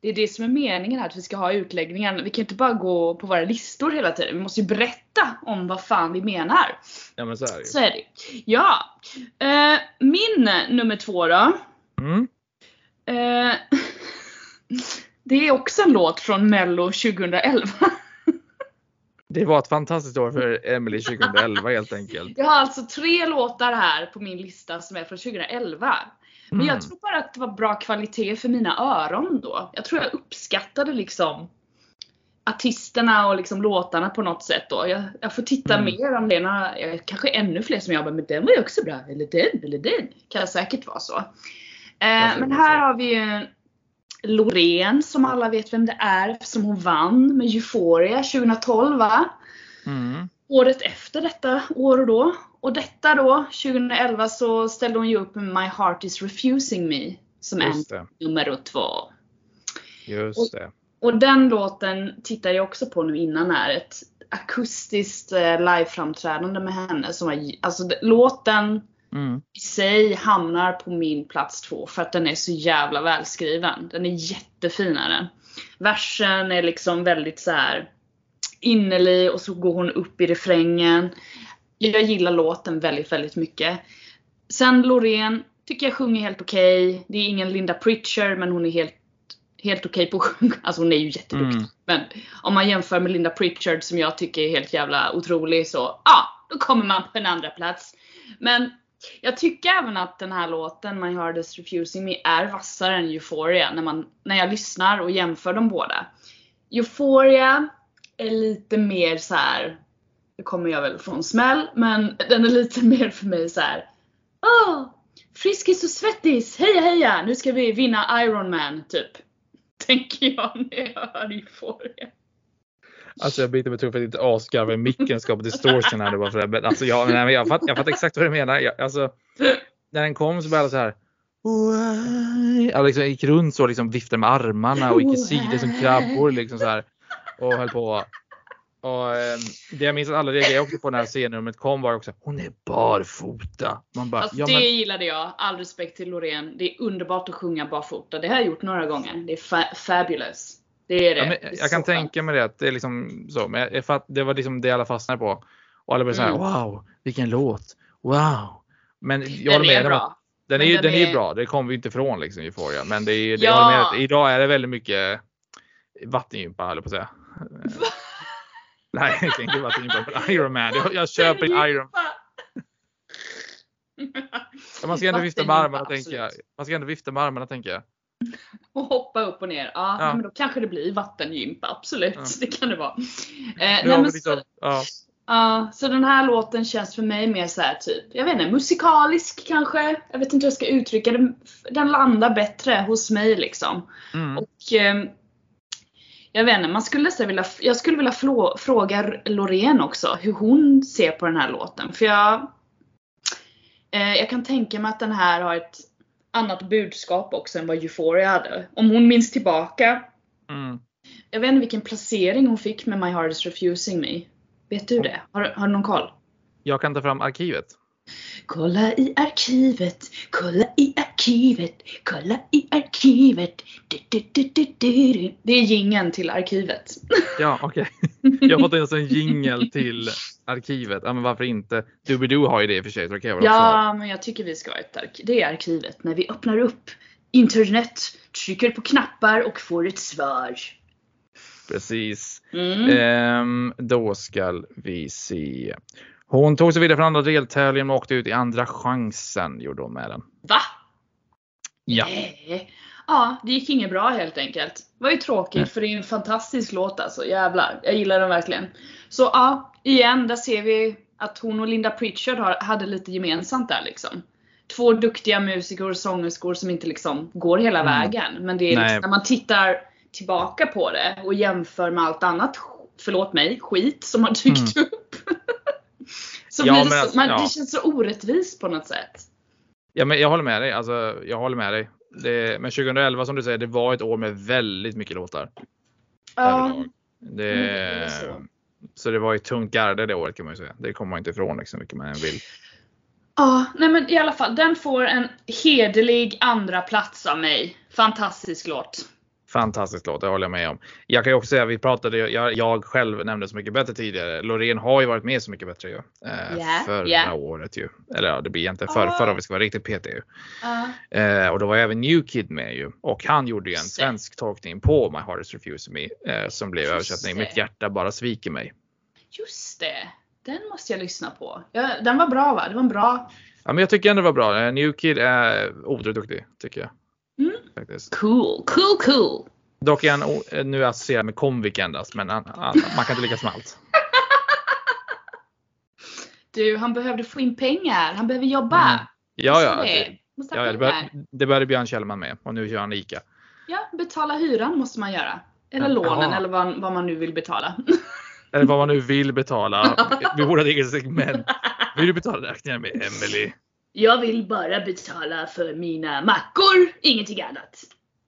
Det är det som är meningen här, att vi ska ha utläggningen. Vi kan inte bara gå på våra listor hela tiden. Vi måste ju berätta om vad fan vi menar. Ja men så är det ju. Så är det Ja. Eh, min nummer två då. Mm. Eh, det är också en låt från Mello 2011. Det var ett fantastiskt år för Emily 2011 helt enkelt. Jag har alltså tre låtar här på min lista som är från 2011. Men Mm. jag tror bara att det var bra kvalitet för mina öron då. Jag tror jag uppskattade liksom artisterna och liksom låtarna på något sätt då. Jag, jag får titta Mm. mer om det. Några, jag, kanske ännu fler som jag bara, men den var ju också bra. Eller den, eller den. Kan säkert vara så. Eh, men här har vi ju Loreen som alla vet vem det är eftersom hon vann med Euphoria 2012 va? Mm. året efter detta år och då. Och detta då, 2011, så ställde hon ju upp med My Heart Is Refusing Me som Just det. nummer två. Just det. Och den låten tittade jag också på nu innan här. Ett akustiskt eh, liveframträdande med henne som var, alltså låten Mm. i sig hamnar på min plats två för att den är så jävla välskriven. Den är jättefin är den. Versen är liksom väldigt så här innerlig och så går hon upp i refrängen. Jag gillar låten väldigt, väldigt mycket. Sen Loreen tycker jag sjunger helt okej. Det är ingen Linda Pritchard men hon är helt, helt okej på att sjunga. Alltså hon är ju jätteduktig. Mm. Men om man jämför med Linda Pritchard som jag tycker är helt jävla otrolig så ja, då kommer man på en andra plats. Men jag tycker även att den här låten My Heart Is Refusing Me är vassare än Euphoria när, man, när jag lyssnar och jämför de båda. Euphoria är lite mer så här. Nu kommer jag väl från smäll, men den är lite mer för mig så här. Åh! Friskis och svettis! Heja heja! Nu ska vi vinna Iron Man typ. Tänker jag när jag hör Euphoria. Alltså jag biter mig tungt för att inte asgarva i micken skapar distortion här. Det bara för det. Men alltså jag, nej, men jag, fattar, jag fattar exakt vad du menar. Jag, alltså, när den kom så började så här. Jag liksom gick runt så liksom viftade med armarna och gick i sidor som krabbor liksom så här. Och höll på. Och eh, det jag minns att alla reagerade också på när scenrummet kom var också hon är barfota. Man bara, Alltså ja, det men, gillade jag. All respekt till Loreen. Det är underbart att sjunga barfota. Det har jag gjort några gånger. Det är fa- fabulous. Det är det. ja, men, jag kan så tänka mig det att det är liksom så. Men jag, fatt, det var liksom det alla fastnade på. Och alla blev så här, Mm. wow, vilken låt. Wow. Men jag Den håller med är bra. Den är, den den är bra, det kommer vi inte ifrån liksom Euphoria. Men det är, det Ja. jag med, att idag är det väldigt mycket vattengympa höll jag på att säga. Nej, jag tänker vattengympa, men Iron Man. Jag, jag köper Iron Man. Man ska ändå vifta med armarna tänker jag. Man ska ändå vifta med armarna tänker jag. Och hoppa upp och ner. Ja, Ja. Men då kanske det blir vattengympa. Absolut, Ja. det kan det vara. Eh, Ja, nej, så, ja. ja, så den här låten känns för mig mer så här typ, jag vet inte, musikalisk kanske? Jag vet inte hur jag ska uttrycka det. Den landar bättre hos mig liksom. Mm. Och eh, jag vet inte, man skulle nästan vilja, jag skulle vilja flå, fråga Loreen också hur hon ser på den här låten. För jag, eh, jag kan tänka mig att den här har ett annat budskap också än vad Euphoria hade. Om hon minns tillbaka, Mm. jag vet inte vilken placering hon fick med My Heart Is Refusing Me. Vet du det? Har, har du någon koll? Jag kan ta fram arkivet. Kolla i arkivet, kolla i arkivet, kolla i arkivet. Du, du, du. Det är jingeln till arkivet. Ja, okej. Jag har fått en sån jingel till arkivet. Ja, men varför inte? Doobidoo har ju det i och för sig. Så det kan jag ha. Ja, men jag tycker vi ska ha ett arkiv. Det är arkivet. När vi öppnar upp internet, trycker på knappar och får ett svar. Precis. Mm. Ehm, då ska vi se. Hon tog sig vidare från andra deltävlingen och åkte ut i andra chansen. Gjorde hon med den. Va? Ja. Nej. Ja, det gick inget bra helt enkelt. Det var ju tråkigt Nej. för det är en fantastisk låt alltså. Jävlar, jag gillar den verkligen. Så ja, igen, där ser vi att hon och Linda Pritchard har, hade lite gemensamt där liksom. Två duktiga musiker och sångerskor som inte liksom går hela Mm. vägen. Men det är liksom, när man tittar tillbaka på det och jämför med allt annat, förlåt mig, skit som har dykt upp. Så Ja, det, alltså, man, ja. det känns så orättvist på något sätt. Ja, men jag håller med dig. Alltså, jag håller med dig. Det, men 2011 som du säger, det var ett år med väldigt mycket låtar. överlag. Det, Mm, det så. så det var ett tungt garde det året kan man ju säga. Det kommer man inte ifrån liksom, mycket man än vill. Ja, nej men i alla fall. Den får en hederlig andra plats av mig. Fantastisk låt. Fantastisk låt, det håller jag med om. Jag kan ju också säga, vi pratade, jag, jag själv nämnde Så mycket bättre tidigare. Loreen har ju varit med Så mycket bättre ju. Eh, Ja, förra ja. året ju. Eller ja, det blir egentligen förra, Ah. förra om vi ska vara riktigt petiga ju. Ja. Eh, och då var även New Kid med ju. Och han gjorde ju en svensk tolkning på My Heart Is Refusing Me. Eh, som blev Just översättning det. Mitt hjärta bara sviker mig. Just det. Den måste jag lyssna på. Ja, den var bra va? Det var en bra... Ja, men jag tycker ändå det var bra. Eh, New Kid är otroligt duktig tycker jag. Faktiskt. Cool, cool, cool. Dock är han eh, nu associerad med Comvik endast, men han, han, man kan inte lyckas med allt. Du, han behövde få in pengar. Han behöver jobba. Mm. Ja, ja. Det, ha ja det, bör, det började Björn Kjellman med och nu kör han Ica. Ja, betala hyran måste man göra. Eller Ja, lånen jaha. eller vad, vad man nu vill betala. Eller vad man nu vill betala. Vi borde ha ett eget segment. Vill du betala räkningar med Emily? Jag vill bara betala för mina mackor, ingenting annat.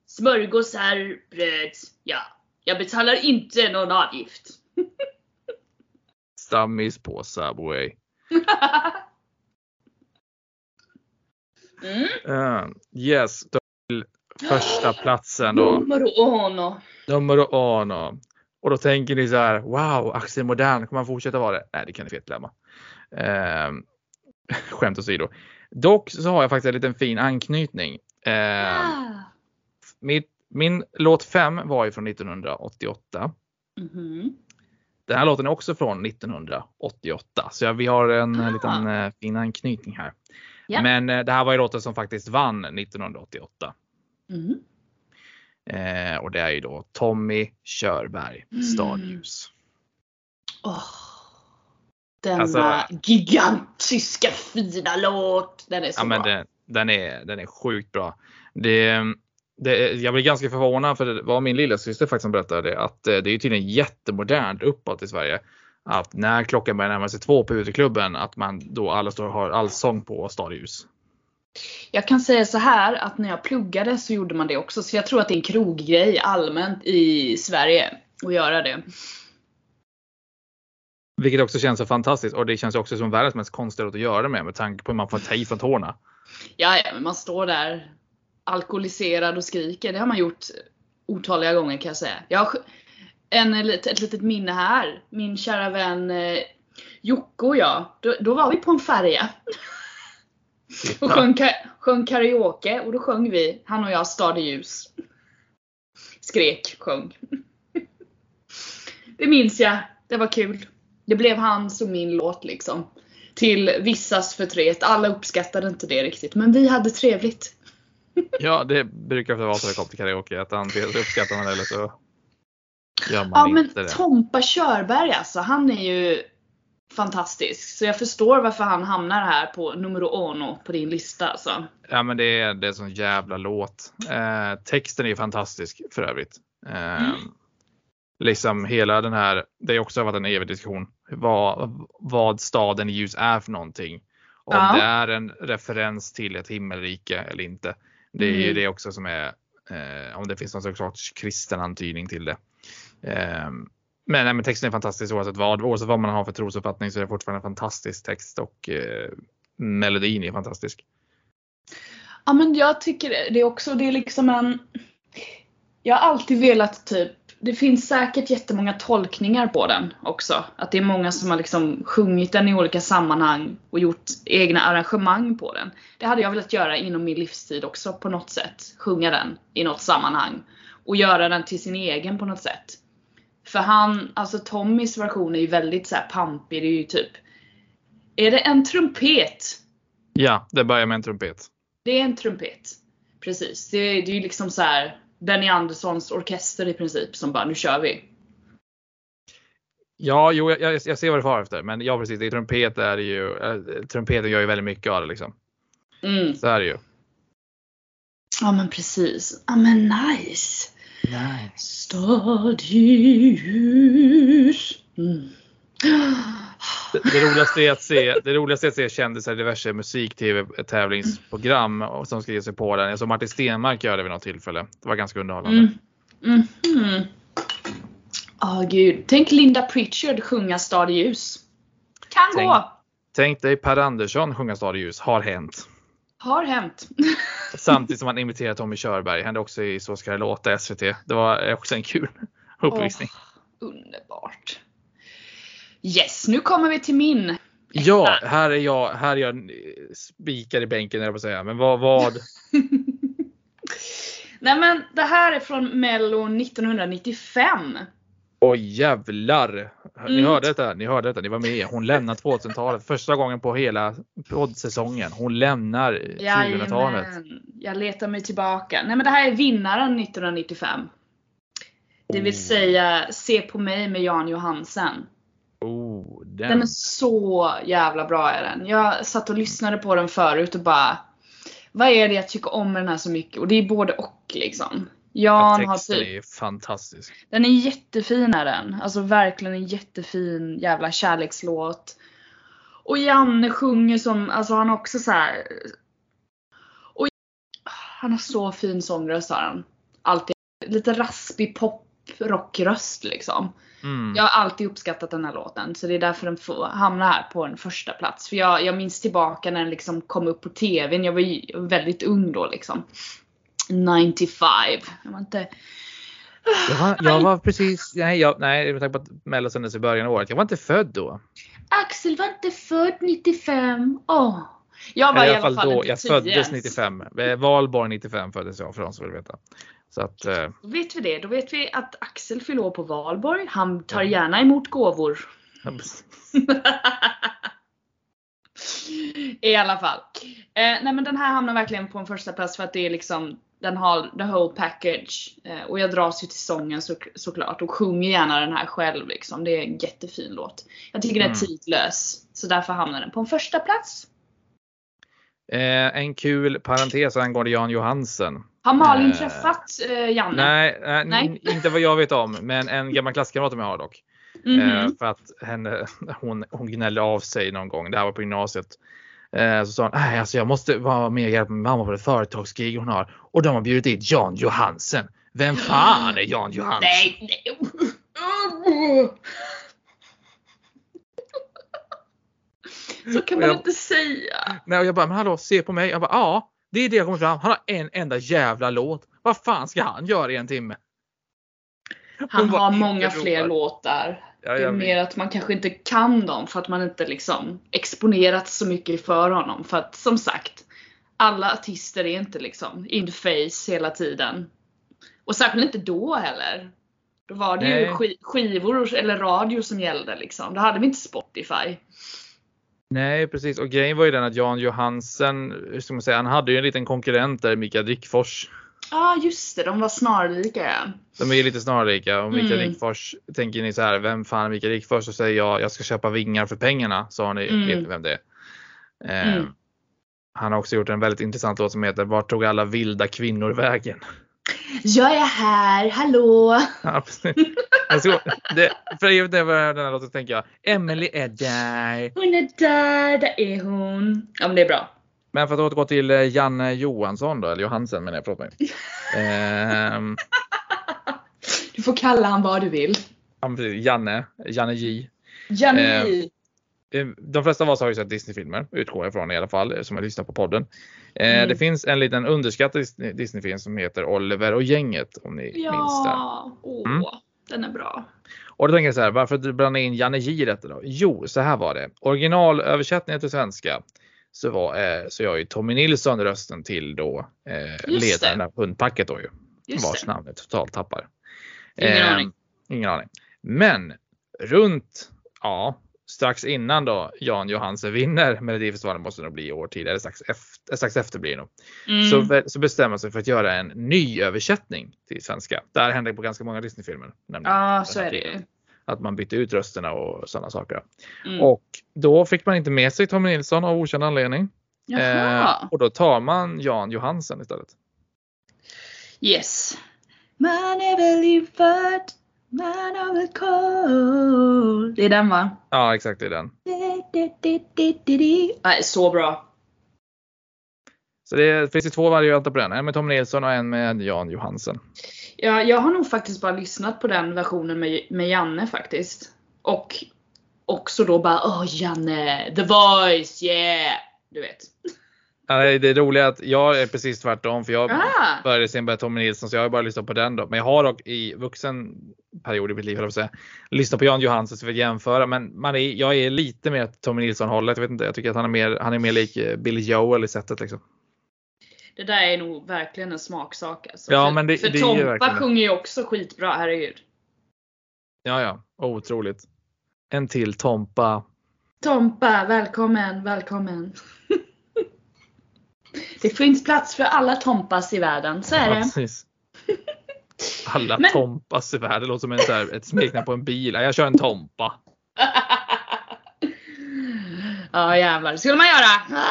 Smörgåsar, bröd, ja. Jag betalar inte någon avgift. Stammis på Subway. Mm. Uh, yes, då till första platsen då. Numero uno. Nummer uno. Och då tänker ni så här, wow, Axel Modern, kommer han fortsätta vara det? Nej, det kan ni fet glömma. Eh, skämt åsido. Dock så har jag faktiskt en liten fin anknytning. Eh, Ah. mitt, min låt 5 var ju från 1988. Mhm. Den här låten är också från 1988. Så ja, vi har en Ah. liten eh, fin anknytning här. Ja. Men eh, det här var ju låten som faktiskt vann 1988. Mhm. Eh, och det är ju då Tommy Körberg, Mm. Stadljus. Denna Alltså- gigantiska fina låt. Den är så Ja, bra. det, den, är, den är sjukt bra. Det, det, jag blev ganska förvånad för det var min lilla syster faktiskt som berättade att eh, det är tydligen jättemodernt uppåt i Sverige. Att när klockan börjar närma sig två på uteklubben att man då alla står och har allsång på stadljus. Jag kan säga så här att när jag pluggade så gjorde man det också. Så jag tror att det är en kroggrej allmänt i Sverige att göra det. Vilket också känns så fantastiskt och det känns också som världens mest konstiga att göra det med med tanke på hur man får ta i från tårna. Ja, ja, men man står där alkoholiserad och skriker. Det har man gjort otaliga gånger kan jag säga. Jag har en, ett, ett litet minne här. Min kära vän eh, Jocke och jag, då, då var vi på en färja. Och sjöng, sjöng karaoke och då sjöng vi, han och jag, Stad i ljus. Skrek, sjöng. Det minns jag, det var kul. Det blev hans och min låt liksom. Till vissas förtret. Alla uppskattade inte det riktigt, men vi hade trevligt. Ja, det brukar vara så när det kommer till karaoke. Att antingen uppskattar man det eller så gör man Ja men inte det. Tompa Körberg alltså, han är ju fantastisk. Så jag förstår varför han hamnar här på numero uno på din lista alltså. Ja men det är, det är sån jävla låt. Eh, texten är fantastisk för övrigt. Eh, Mm. Liksom hela den här, det har också varit en evig diskussion. Vad, vad staden i ljus är för någonting. Om Ja. det är en referens till ett himmelrike eller inte. Det är ju Mm. det också som är, eh, om det finns någon sorts kristen antydning till det. Eh, men, nej, men texten är fantastisk oavsett vad. Oavsett vad man har för trosuppfattning så är det fortfarande en fantastisk text och eh, melodin är fantastisk. Ja men jag tycker det också, det är liksom en... Jag har alltid velat typ, det finns säkert jättemånga tolkningar på den också. Att det är många som har liksom sjungit den i olika sammanhang och gjort egna arrangemang på den. Det hade jag velat göra inom min livstid också på något sätt. Sjunga den i något sammanhang. Och göra den till sin egen på något sätt. För han, alltså Tommys version är ju väldigt så här pampig, det är ju typ Är det en trumpet Ja, det börjar med en trumpet. det är en trumpet. Precis. Det det är ju liksom så här Benny Anderssons orkester i princip som bara nu kör vi. Ja, jo, jag, jag jag ser vad du far efter. Men ja, precis. Det är trumpet är ju. Äh, trumpeten gör ju väldigt mycket av det liksom. Mm. Så är det ju. Ja men precis. Ja men nice. Nej. Stadljus. Mm. Det, det, roligaste är att se, det roligaste är att se kändisar i diverse musik-tv-tävlingsprogram och som ska ge sig på den. Jag såg Martin Stenmark göra det vid något tillfälle. Det var ganska underhållande. Mm. Mhm. Åh gud. Tänk Linda Pritchard sjunga Stad i ljus. Kan Tänk- gå. Tänk dig Per Andersson sjunga Stad i ljus. Har hänt. Har hänt. Samtidigt som han imiterar Tommy Körberg. Hände också i Så ska det låta SVT. Det var också en kul uppvisning. Åh, underbart. Yes, nu kommer vi till min. Ja, här är jag, här är jag spikar i bänken, jag på säga. Men vad, vad? Nej men det här är från mello 1995. Oj jävlar! Ni Mm. hörde detta, ni hörde detta, ni var med. Hon lämnar 2000-talet första gången på hela poddsäsongen. Hon lämnar 2000-talet. Jajamän. Jag letar mig tillbaka. Nej men det här är vinnaren 1995. Det vill Oh. säga Se på mig med Jan Johansen. Oh, den. Den är så jävla bra är den. Jag satt och lyssnade på den förut och bara Vad är det jag tycker om med den här så mycket? Och det är både och liksom. Jan har Texten typ är fantastisk. Den är jättefin är den. Alltså verkligen en jättefin jävla kärlekslåt. Och Janne sjunger som, alltså han har också så här. Och han har så fin sångröst har han. Alltid lite raspig pop rockröst liksom. Mm. Jag har alltid uppskattat den här låten så det är därför den får hamna här på en första plats. För jag, jag minns tillbaka när den liksom kom upp på TVn. Jag var ju väldigt ung då liksom. 95. Jag var inte Jag, var, jag var precis, nej, jag, nej med tanke på att Mello sändes i början av året. Jag var inte född då. Axel var inte född 95. Åh. Jag var i alla fall då. inte Jag 10 föddes ens. 95. Eh, Valborg 95 föddes jag för de som vill veta. Så att, eh, Då vet vi det. Då vet vi att Axel fyller år på valborg. Han tar Ja. gärna emot gåvor. I alla fall. Eh, nej men den här hamnar verkligen på en första plats för att det är liksom den har the whole package. Eh, och jag dras ju till sången så, såklart och sjunger gärna den här själv liksom. Det är en jättefin låt. Jag tycker den är Mm. tidlös. Så därför hamnar den på en första plats. Eh, en kul parentes angående Jan Johansen. Har Malin Eh, träffat eh, Janne? Nej, nej, Nej. inte vad jag vet om, men en gammal klasskamrat som jag har dock. Mhm. Eh, för att henne, hon, hon gnällde av sig någon gång, det här var på gymnasiet. Eh, så sa hon, nej alltså jag måste vara med och hjälpa min mamma på ett företagsgig hon har. Och de har bjudit dit Jan Johansen. Vem fan är Jan Johansen? Nej, nej. Så kan man Jag- inte säga. Nej, och jag bara, men hallå, se på mig. Jag bara, ja, det är det jag kommer fram. Han har en enda jävla låt. Vad fan ska han göra i en timme? Han Hon har många fler låtar. Ja, Det är mer att man kanske inte kan dem för att man inte liksom exponerat så mycket för honom. För att som sagt, alla artister är inte liksom in face hela tiden. Och särskilt inte då heller. Då var det ju Nej. ski- skivor eller radio som gällde liksom. Då hade vi inte Spotify. Nej precis och grejen var ju den att Jan Johansen, hur ska man säga, han hade ju en liten konkurrent där, Mikael Rickfors. Ja ah, just det, de var snarlika ja. De är ju lite snarlika och Mikael Mm. Rickfors, tänker ni så här, vem fan är Mikael Rickfors? Så säger jag, jag ska köpa vingar för pengarna, så har ni, Mm. vet ni vem det är. Eh, Mm. Han har också gjort en väldigt intressant låt som heter Vart tog alla vilda kvinnor vägen? Jag är här, hallå! Ja, precis. Alltså, det, för hör den här låten tänker jag, Emily är där. Hon är där, där är hon. Ja men det är bra. Men för att återgå till eh, Janne Johansson då, eller Johansen menar jag, förlåt mig. Ehm, Du får kalla han vad du vill. ja, precis, Janne, Janne J. Janni. Eh, De flesta av oss har ju sett Disney-filmer, utgår jag ifrån i alla fall, eh, som har lyssnat på podden. Eh, Mm. Det finns en liten underskattad Dis- Disney-film som heter Oliver och gänget, om ni minns den. Ja, åh, Mm. den är bra. Och då tänker jag så här, varför du blandar in Janne J i detta då? Jo, så här var det. Originalöversättningen till svenska så var eh, så jag ju Tommy Nilsson rösten till då eh, ledaren av hundpacket då ju. Just Vars det. namn jag totalt tappar. Ingen Eh, aning. Ingen aning. Men runt, ja, strax innan då Jan Johansen vinner Melodifestivalen måste det nog bli i år tid, eller strax efter, strax efter blir det nog. Mm. Så, så bestämmer man sig för att göra en ny översättning till svenska. Det här hände på ganska många Disney-filmer. Ja, så är det ju. Att man bytte ut rösterna och sådana saker. Mm. Och då fick man inte med sig Tommy Nilsson av okänd anledning. Eh, och då tar man Jan Johansen istället. Yes. Man är väl infödd, man har väl koll. Det är den va? Ja, exakt det är den. Nej, så bra. Så det finns ju två varianter på den. En med Tommy Nilsson och en med Jan Johansen. Ja, jag har nog faktiskt bara lyssnat på den versionen med, med Janne faktiskt. Och också då bara åh Janne, the voice, yeah! Du vet. Ja, det är roliga är att jag är precis tvärtom för jag Ah! började sen börja Tommy Nilsson så jag har bara lyssnat på den då. Men jag har dock i vuxen period i mitt liv, jag säga, lyssnat på Jan Johansen för att jämföra. Men man är, jag är lite mer Tommy Nilsson hållet. Jag vet inte, jag tycker att han är mer, han är mer lik eh, Billy Joel i sättet liksom. Det där är nog verkligen en smaksak alltså. Ja, för, men det- för det Tompa sjunger ju också skitbra, herregud. Ja, ja, otroligt. En till Tompa. Tompa, välkommen, välkommen. det finns plats för alla Tompas i världen, så är det. precis. Alla Men- Tompas i världen låter som en, så här, ett smeknamn på en bil. Ja, Jag kör en Tompa. ja jävlar, det skulle man göra!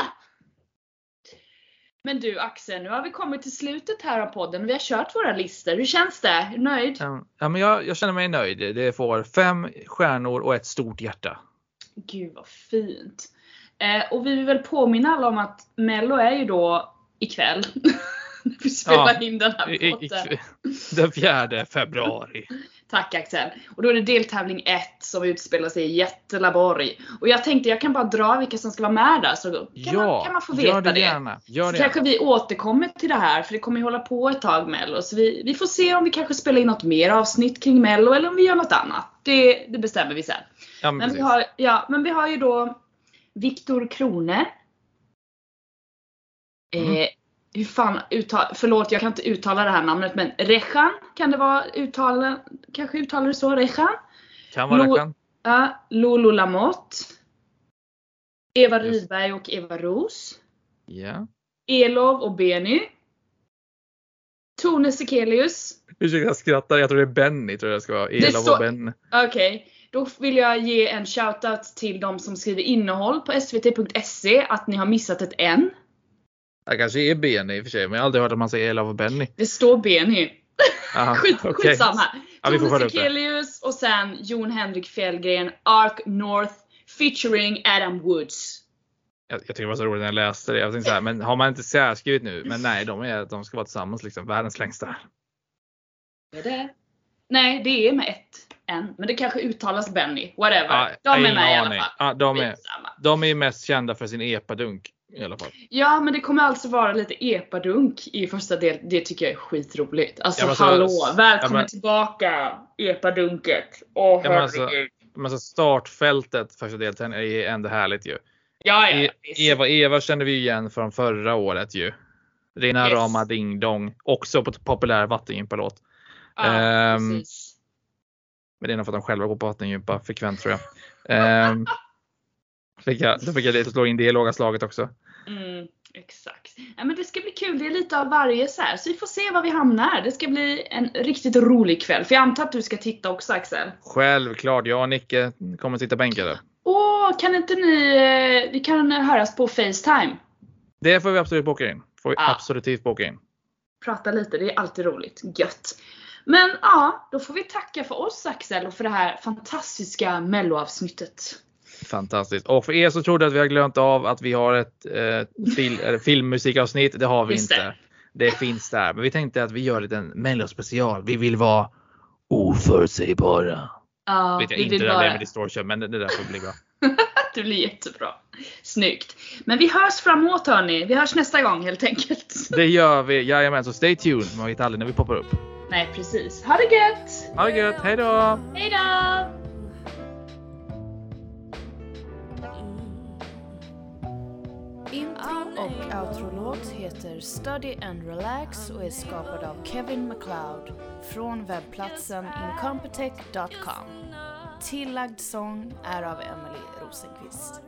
Men du Axel, nu har vi kommit till slutet här av podden. Vi har kört våra listor. Hur känns det? Är du nöjd? Ja, ja, men jag, jag känner mig nöjd. Det får fem stjärnor och ett stort hjärta. Gud vad fint. Eh, och vi vill väl påminna alla om att Mello är ju då ikväll. När vi spelar Ja, in den här podden. den 4 februari. Tack Axel. Och då är det deltävling 1 som utspelar sig i Jättelaborg. Och jag tänkte jag kan bara dra vilka som ska vara med där så kan, Ja, man, kan man få veta gör det gärna. Gör Så det kanske gärna. vi återkommer till det här för det kommer ju hålla på ett tag Mello. Så vi, vi får se om vi kanske spelar in något mer avsnitt kring Mello eller om vi gör något annat. Det, det bestämmer vi sen. Ja, men Men vi, har, ja, men vi har ju då Viktor Krone. Mm. Eh, hur fan uttal, förlåt jag kan inte uttala det här namnet men Rechan kan det vara uttala, kanske uttalar det så, Rechan? Kan vara kan. Ja, Lolo Lamotte. Eva Just. Rydberg och Eva Ros. Ja. Elov och Benny. Tone Sekelius. Ursäkta jag skrattar. Jag tror det är Benny. Tror jag ska vara. Elov och Benny. Okej, då vill jag ge en shoutout till de som skriver innehåll på svt.se att ni har missat ett N. Jag kanske är Benny i och för sig. Men jag har aldrig hört att man säger Elov och Benny. Det står Benny. Aha, Skit, okej. Skitsamma. Ja, det. Sekelius och sen Jon Henrik Fjällgren, Ark North featuring Adam Woods. Jag, jag tycker det var så roligt när jag läste det. Jag tänkte så här, men har man inte särskrivit nu? Men nej, de, är, de ska vara tillsammans liksom. Världens längsta. Är det? Nej, det är med ett N. Men det kanske uttalas Benny. Whatever. Ja, de är med i alla fall. Ja, de, är, de är mest kända för sin epadunk i alla fall. Ja, men det kommer alltså vara lite epadunk i första del. Det tycker jag är skitroligt. Alltså Ja, så- hallå, välkommen ja, men- tillbaka epadunket. Åh Ja, men alltså-. Men alltså startfältet första deltävlingen är ju ändå härligt ju. Ja, ja. E- så- Eva, Eva kände vi igen från förra året ju. Rena Yes. rama ding dong. Också på populär vattengympa-låt. Ja, precis. Men det är nog för att de själva går på vattengympa frekvent tror jag. Ehm, Fick jag, då fick jag lite slå in det i låga slaget också. Mm, exakt. Ja, men det ska bli kul, det är lite av varje så här. så vi får se var vi hamnar. Det ska bli en riktigt rolig kväll. För jag antar att du ska titta också Axel? Självklart, jag och Nicke kommer sitta bänkade. Åh, kan inte ni, eh, vi kan höras på Facetime? Det får vi absolut boka in. Får vi Ja. absolut boka in. Prata lite, det är alltid roligt. Gött. Men ja, då får vi tacka för oss Axel och för det här fantastiska melloavsnittet. Fantastiskt. Och för er som trodde att vi har glömt av att vi har ett eh, fil, filmmusikavsnitt, det har vi Just inte. Det. finns där. Men vi tänkte att vi gör en liten mellospecial. Vi vill vara oförutsägbara. Ja, Vet jag vi inte vill det där bara... med distortion, men det det där får bli bra. Det blir jättebra. Snyggt. Men vi hörs framåt hörni. Vi hörs nästa gång helt enkelt. Det gör vi. Jajamän, så stay tuned. Man vet aldrig när vi poppar upp. Nej precis. Ha det gött! Ha det gött. Hej då! Hejdå! Intro och outrolåt heter Study and Relax och är skapad av Kevin MacLeod från webbplatsen incompetech.com. Tillagd sång är av Emily Rosenqvist.